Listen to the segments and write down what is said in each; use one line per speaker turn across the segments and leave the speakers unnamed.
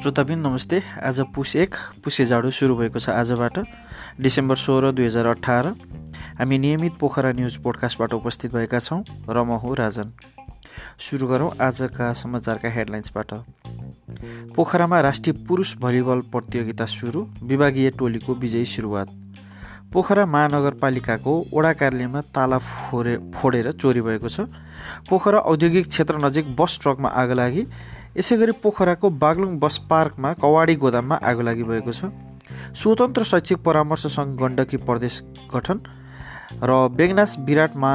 श्रोताबिन नमस्ते। आज पुस एक पुसे जाडो सुरु भएको छ आजबाट डिसेम्बर सोह्र दुई हजार अठार। हामी नियमित पोखरा न्युज पोडकास्टबाट उपस्थित भएका छौँ र म हुँ राजन। सुरु गरौँ आजका समाचारका हेडलाइन्सबाट। पोखरामा राष्ट्रिय पुरुष भलिबल प्रतियोगिता सुरु विभागीय टोलीको विजयी सुरुवात। पोखरा महानगरपालिकाको वडा कार्यालयमा ताला फोरे फोडेर चोरी भएको छ। पोखरा औद्योगिक क्षेत्र नजिक बस ट्रकमा आगो लागि यसै गरी पोखराको बागलुङ बस पार्कमा कवाडी गोदाममा आगो लागि भएको छ। स्वतन्त्र शैक्षिक परामर्श सङ्घ गण्डकी प्रदेश गठन र बेगनास विराटमा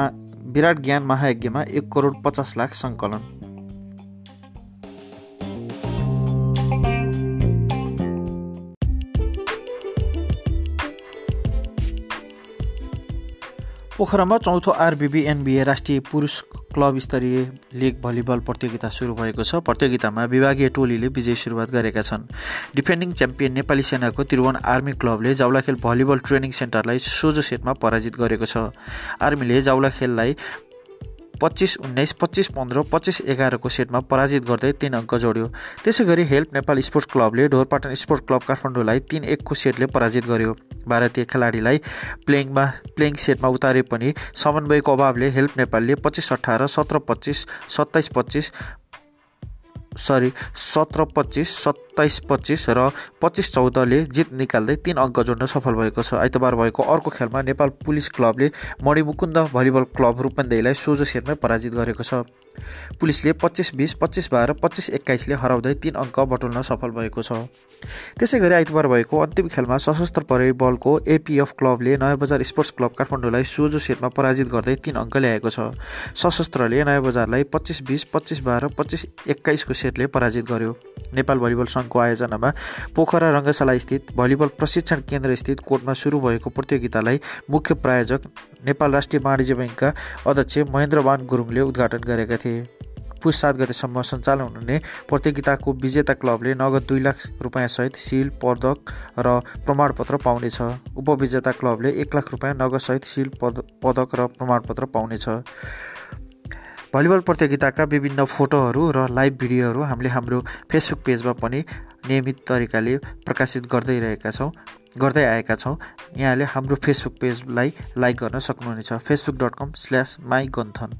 विराट ज्ञान महायज्ञमा एक करोड पचास लाख सङ्कलन। पोखरामा चौथो आरबिबी एनबिए राष्ट्रिय पुरुष क्लब स्तरीय लिग भलिबल प्रतियोगिता सुरु भएको छ। प्रतियोगितामा विभागीय टोलीले विजय सुरुवात गरेका छन्। डिफेन्डिङ च्याम्पियन नेपाली सेनाको त्रिभुवन आर्मी क्लबले जाउलाखेल भलिबल ट्रेनिङ सेन्टरलाई सोझो सेटमा पराजित गरेको छ। आर्मीले जाउलाखेललाई पच्चिस उन्नाइस पच्चिस पन्ध्र पच्चिस एघारको सेटमा पराजित गर्दै तिन अङ्क जोड्यो। त्यसै गरी हेल्प नेपाल स्पोर्ट्स क्लबले ढोरपाटन स्पोर्ट्स क्लब काठमाडौँलाई तिन एकको सेटले पराजित गर्यो। भारतीय खेलाडीलाई प्लेइङमा प्लेइङ सेटमा उतारे पनि समन्वयको अभावले हेल्प नेपालले पच्चिस अठार सत्र पच्चिस सत्ताइस पच्चिस सरी सत्र पच्चिस सत्ताइस पच्चिस र पच्चिस चौधले जित निकाल्दै तिन अङ्क जोड्न सफल भएको छ। आइतबार भएको अर्को खेलमा नेपाल पुलिस क्लबले मणिमुकुन्द भलिबल क्लब रूपन्देहीलाई सोझो सेटमै पराजित गरेको छ। पुलिसले पच्चिस बिस पच्चिस बाह्र पच्चिस एक्काइसले हराउँदै तिन अङ्क बटुल्न सफल भएको छ। त्यसै गरी आइतबार भएको अन्तिम खेलमा सशस्त्र प्रहरी बलको एपिएफ क्लबले नयाँ बजार स्पोर्ट्स क्लब काठमाडौँलाई सोझो सेटमा पराजित गर्दै तिन अङ्क ल्याएको छ। सशस्त्रले नयाँ बजारलाई पच्चिस बिस पच्चिस बाह्र पच्चिस एक्काइसको सेटले पराजित गर्यो। नेपाल भलिबल सङ्घको आयोजनामा पोखरा रङ्गशाला स्थित भलिबल प्रशिक्षण केन्द्र स्थित कोर्टमा सुरु भएको प्रतियोगितालाई मुख्य प्रायोजक नेपाल राष्ट्रिय वाणिज्य ब्याङ्कका अध्यक्ष महेन्द्रमान गुरुङले उद्घाटन गरेका थिए। पुस सात गतेसम्म सञ्चालन हुने प्रतियोगिताको विजेता क्लबले नगद दुई लाख रुपियाँसहित सिल पदक र प्रमाणपत्र पाउनेछ। उपविजेता क्लबले एक लाख रुपियाँ नगदसहित सिल पद पदक र प्रमाणपत्र पाउनेछ। भलिबल प्रतियोगिताका विभिन्न फोटोहरू र लाइभ भिडियोहरू हामीले हाम्रो फेसबुक पेजमा पनि नियमित तरिकाले प्रकाशित गर्दै रहेका छौँ गर्दै आएका छौँ। यहाँले हाम्रो फेसबुक पेजलाई लाइक गर्न सक्नुहुनेछ। Facebook dot com slash my गन्थन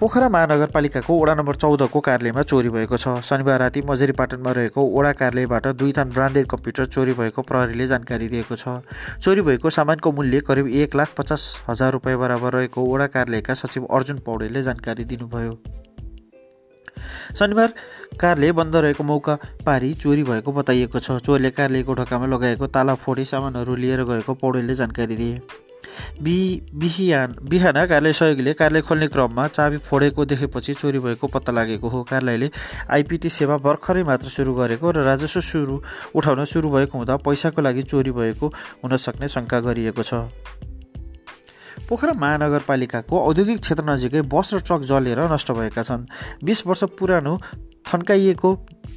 Pokhara महानगरपालिकाको वडा नम्बर चौधको कार्यालयमा चोरी भएको छ। शनिबार राति मजेरीपाटनमा रहेको वडा कार्यालयबाट दुई थान ब्रान्डेड कम्प्युटर चोरी भएको प्रहरीले जानकारी दिएको छ। चोरी भएको सामानको मूल्य करिब एक लाख पचास हजार रुपियाँ बराबर रहेको वडा कार्यालयका सचिव अर्जुन पौडेलले जानकारी दिनुभयो। शनिबार कार्यालय बन्द रहेको मौका पारी चोरी भएको बताइएको छ। चोरले कार्यालयको ढोकामा लगाएको ताला फोडी सामानहरू लिएर गएको पौडेलले जानकारी दिए। बि बिहान बिहान कार्यालय सहयोगीले कार्यालय खोल्ने क्रममा चाबी फोडेको देखेपछि चोरी भएको पत्ता लागेको हो। कार्यालयले आइपिटी सेवा भर्खरै मात्र सुरु गरेको र राजस्व सुरु उठाउन सुरु भएको हुँदा पैसाको लागि चोरी भएको हुन सक्ने शङ्का गरिएको छ। पोखरा महानगरपालिकाको औद्योगिक क्षेत्र नजिकै बस र ट्रक जलेर नष्ट भएका छन्। बिस वर्ष पुरानो थन्काइएको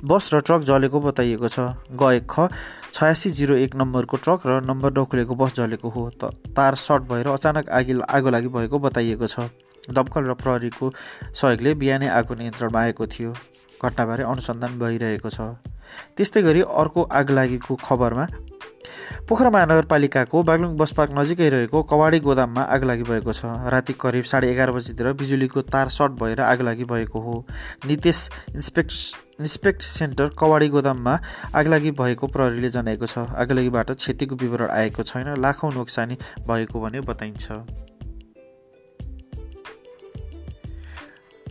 बस र ट्रक जलेको बताइएको छ। गएको ख छयासी जिरो एक नम्बरको ट्रक र नम्बर नखुलेको बस जलेको हो। त तार सर्ट भएर अचानक आगि आगो लागि भएको बताइएको छ। दमकल र प्रहरीको सहयोगले बिहानै आगो नियन्त्रणमा आएको थियो। घटनाबारे अनुसन्धान भइरहेको छ। त्यस्तै गरी अर्को आग लागेको खबरमा पोखरा महानगरपालिकाको बागलुङ बस पार्क नजिकै रहेको कवाडी गोदाममा आग लागि भएको छ। राति करिब साढे एघार बजीतिर बिजुलीको तार सर्ट भएर आग लागि भएको हो। नितेश इन्सपेक्ट इन्सपेक्ट सेन्टर कवाडी गोदाममा आगलागी भएको प्रहरीले जनाएको छ। आगलागीबाट क्षतिको विवरण आएको छैन। लाखौँ नोक्सानी भएको भने बताइन्छ।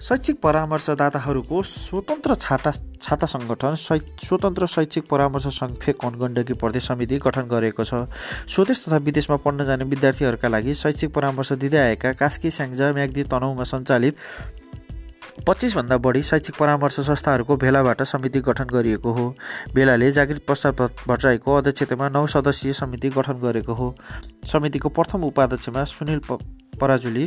शैक्षिक परामर्शदाताहरूको स्वतन्त्र छाता छाता सङ्गठन शै स्वतन्त्र शैक्षिक परामर्श सङ्घ फेक गण्डकी प्रदेश समिति गठन गरेको छ। स्वदेश तथा विदेशमा पढ्न जाने विद्यार्थीहरूका लागि शैक्षिक परामर्श दिँदै आएका कास्की स्याङ्जा म्याग्दी तनहुमा सञ्चालित पच्चिसभन्दा बढी शैक्षिक परामर्श संस्थाहरूको भेलाबाट समिति गठन गरिएको हो। भेलाले जागिर प्रसाद भट्टराईको अध्यक्षतामा नौ सदस्यीय समिति गठन गरेको हो। समितिको प्रथम उपाध्यक्षमा सुनिल पराजुली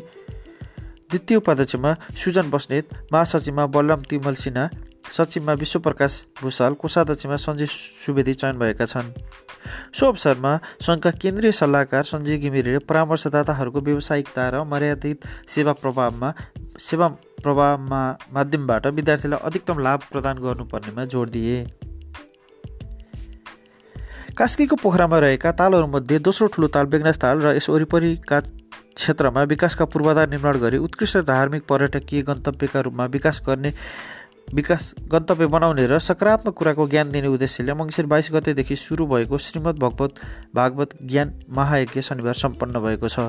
द्वितीय उपाध्यक्षमा सुजन बस्नेत महासचिवमा बलराम तिमल सिन्हा सचिवमा विश्वप्रकाश भूषाल कोषाध्यक्षमा सञ्जय सुवेदी चयन भएका छन्। सो अवसरमा सङ्घका केन्द्रीय सल्लाहकार सञ्जय घिमिरेले परामर्शदाताहरूको व्यावसायिकता र मर्यादित सेवा प्रभावमा सेवा प्रभावमा माध्यमबाट विद्यार्थीलाई अधिकतम लाभ प्रदान गर्नुपर्नेमा जोड दिए। कास्कीको पोखरामा रहेका तालहरूमध्ये दोस्रो ठुलो ताल बेगनास ताल र यस वरिपरिका क्षेत्रमा विकासका पूर्वाधार निर्माण गरी उत्कृष्ट धार्मिक पर्यटकीय गन्तव्यका रूपमा विकास गर्ने विकास गन्तव्य बनाउने र सकारात्मक कुराको ज्ञान दिने उद्देश्यले मङ्सिर बाइस गतेदेखि सुरु भएको श्रीमद् भगवत भागवत ज्ञान महायज्ञ शनिबार सम्पन्न भएको छ।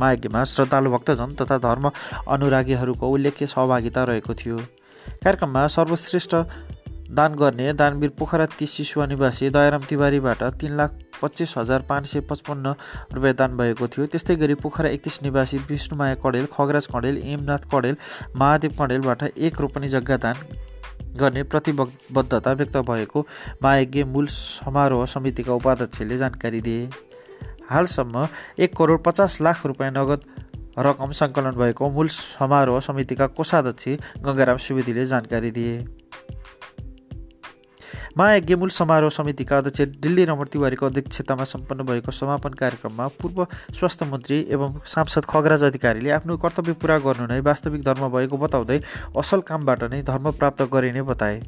महायज्ञमा श्रद्धालु भक्तजन तथा धर्म अनुरागीहरूको उल्लेख्य सहभागिता रहेको थियो। कार्यक्रममा सर्वश्रेष्ठ दान गर्ने दानवीर पोखरा तिस शिशुवा निवासी दयाराम तिवारीबाट तिन लाख पच्चिस हजार पाँच सय पचपन्न रुपियाँ दान भएको थियो। त्यस्तै गरी पोखरा एकतिस निवासी विष्णुमाया कडेल खगराज कडेल एमनाथ कडेल महादेव कडेलबाट एक रोपनी जग्गा दान गर्ने प्रतिबद्धता व्यक्त भएको महायज्ञ मूल समारोह समितिका उपाध्यक्षले जानकारी दिए। हालसम्म एक करोड पचास लाख रुपियाँ नगद रकम सङ्कलन भएको मूल समारोह समितिका कोषाध्यक्ष गङ्गाराम सुवेदीले जानकारी दिए। माया मूल समारोह समितिका अध्यक्ष दिल्ली रमण तिवारीको अध्यक्षतामा सम्पन्न भएको समापन कार्यक्रममा पूर्व स्वास्थ्य मन्त्री एवं सांसद खगराज अधिकारीले आफ्नो कर्तव्य पुरा गर्नु नै वास्तविक धर्म भएको बताउँदै असल कामबाट नै धर्म प्राप्त गरिने बताए।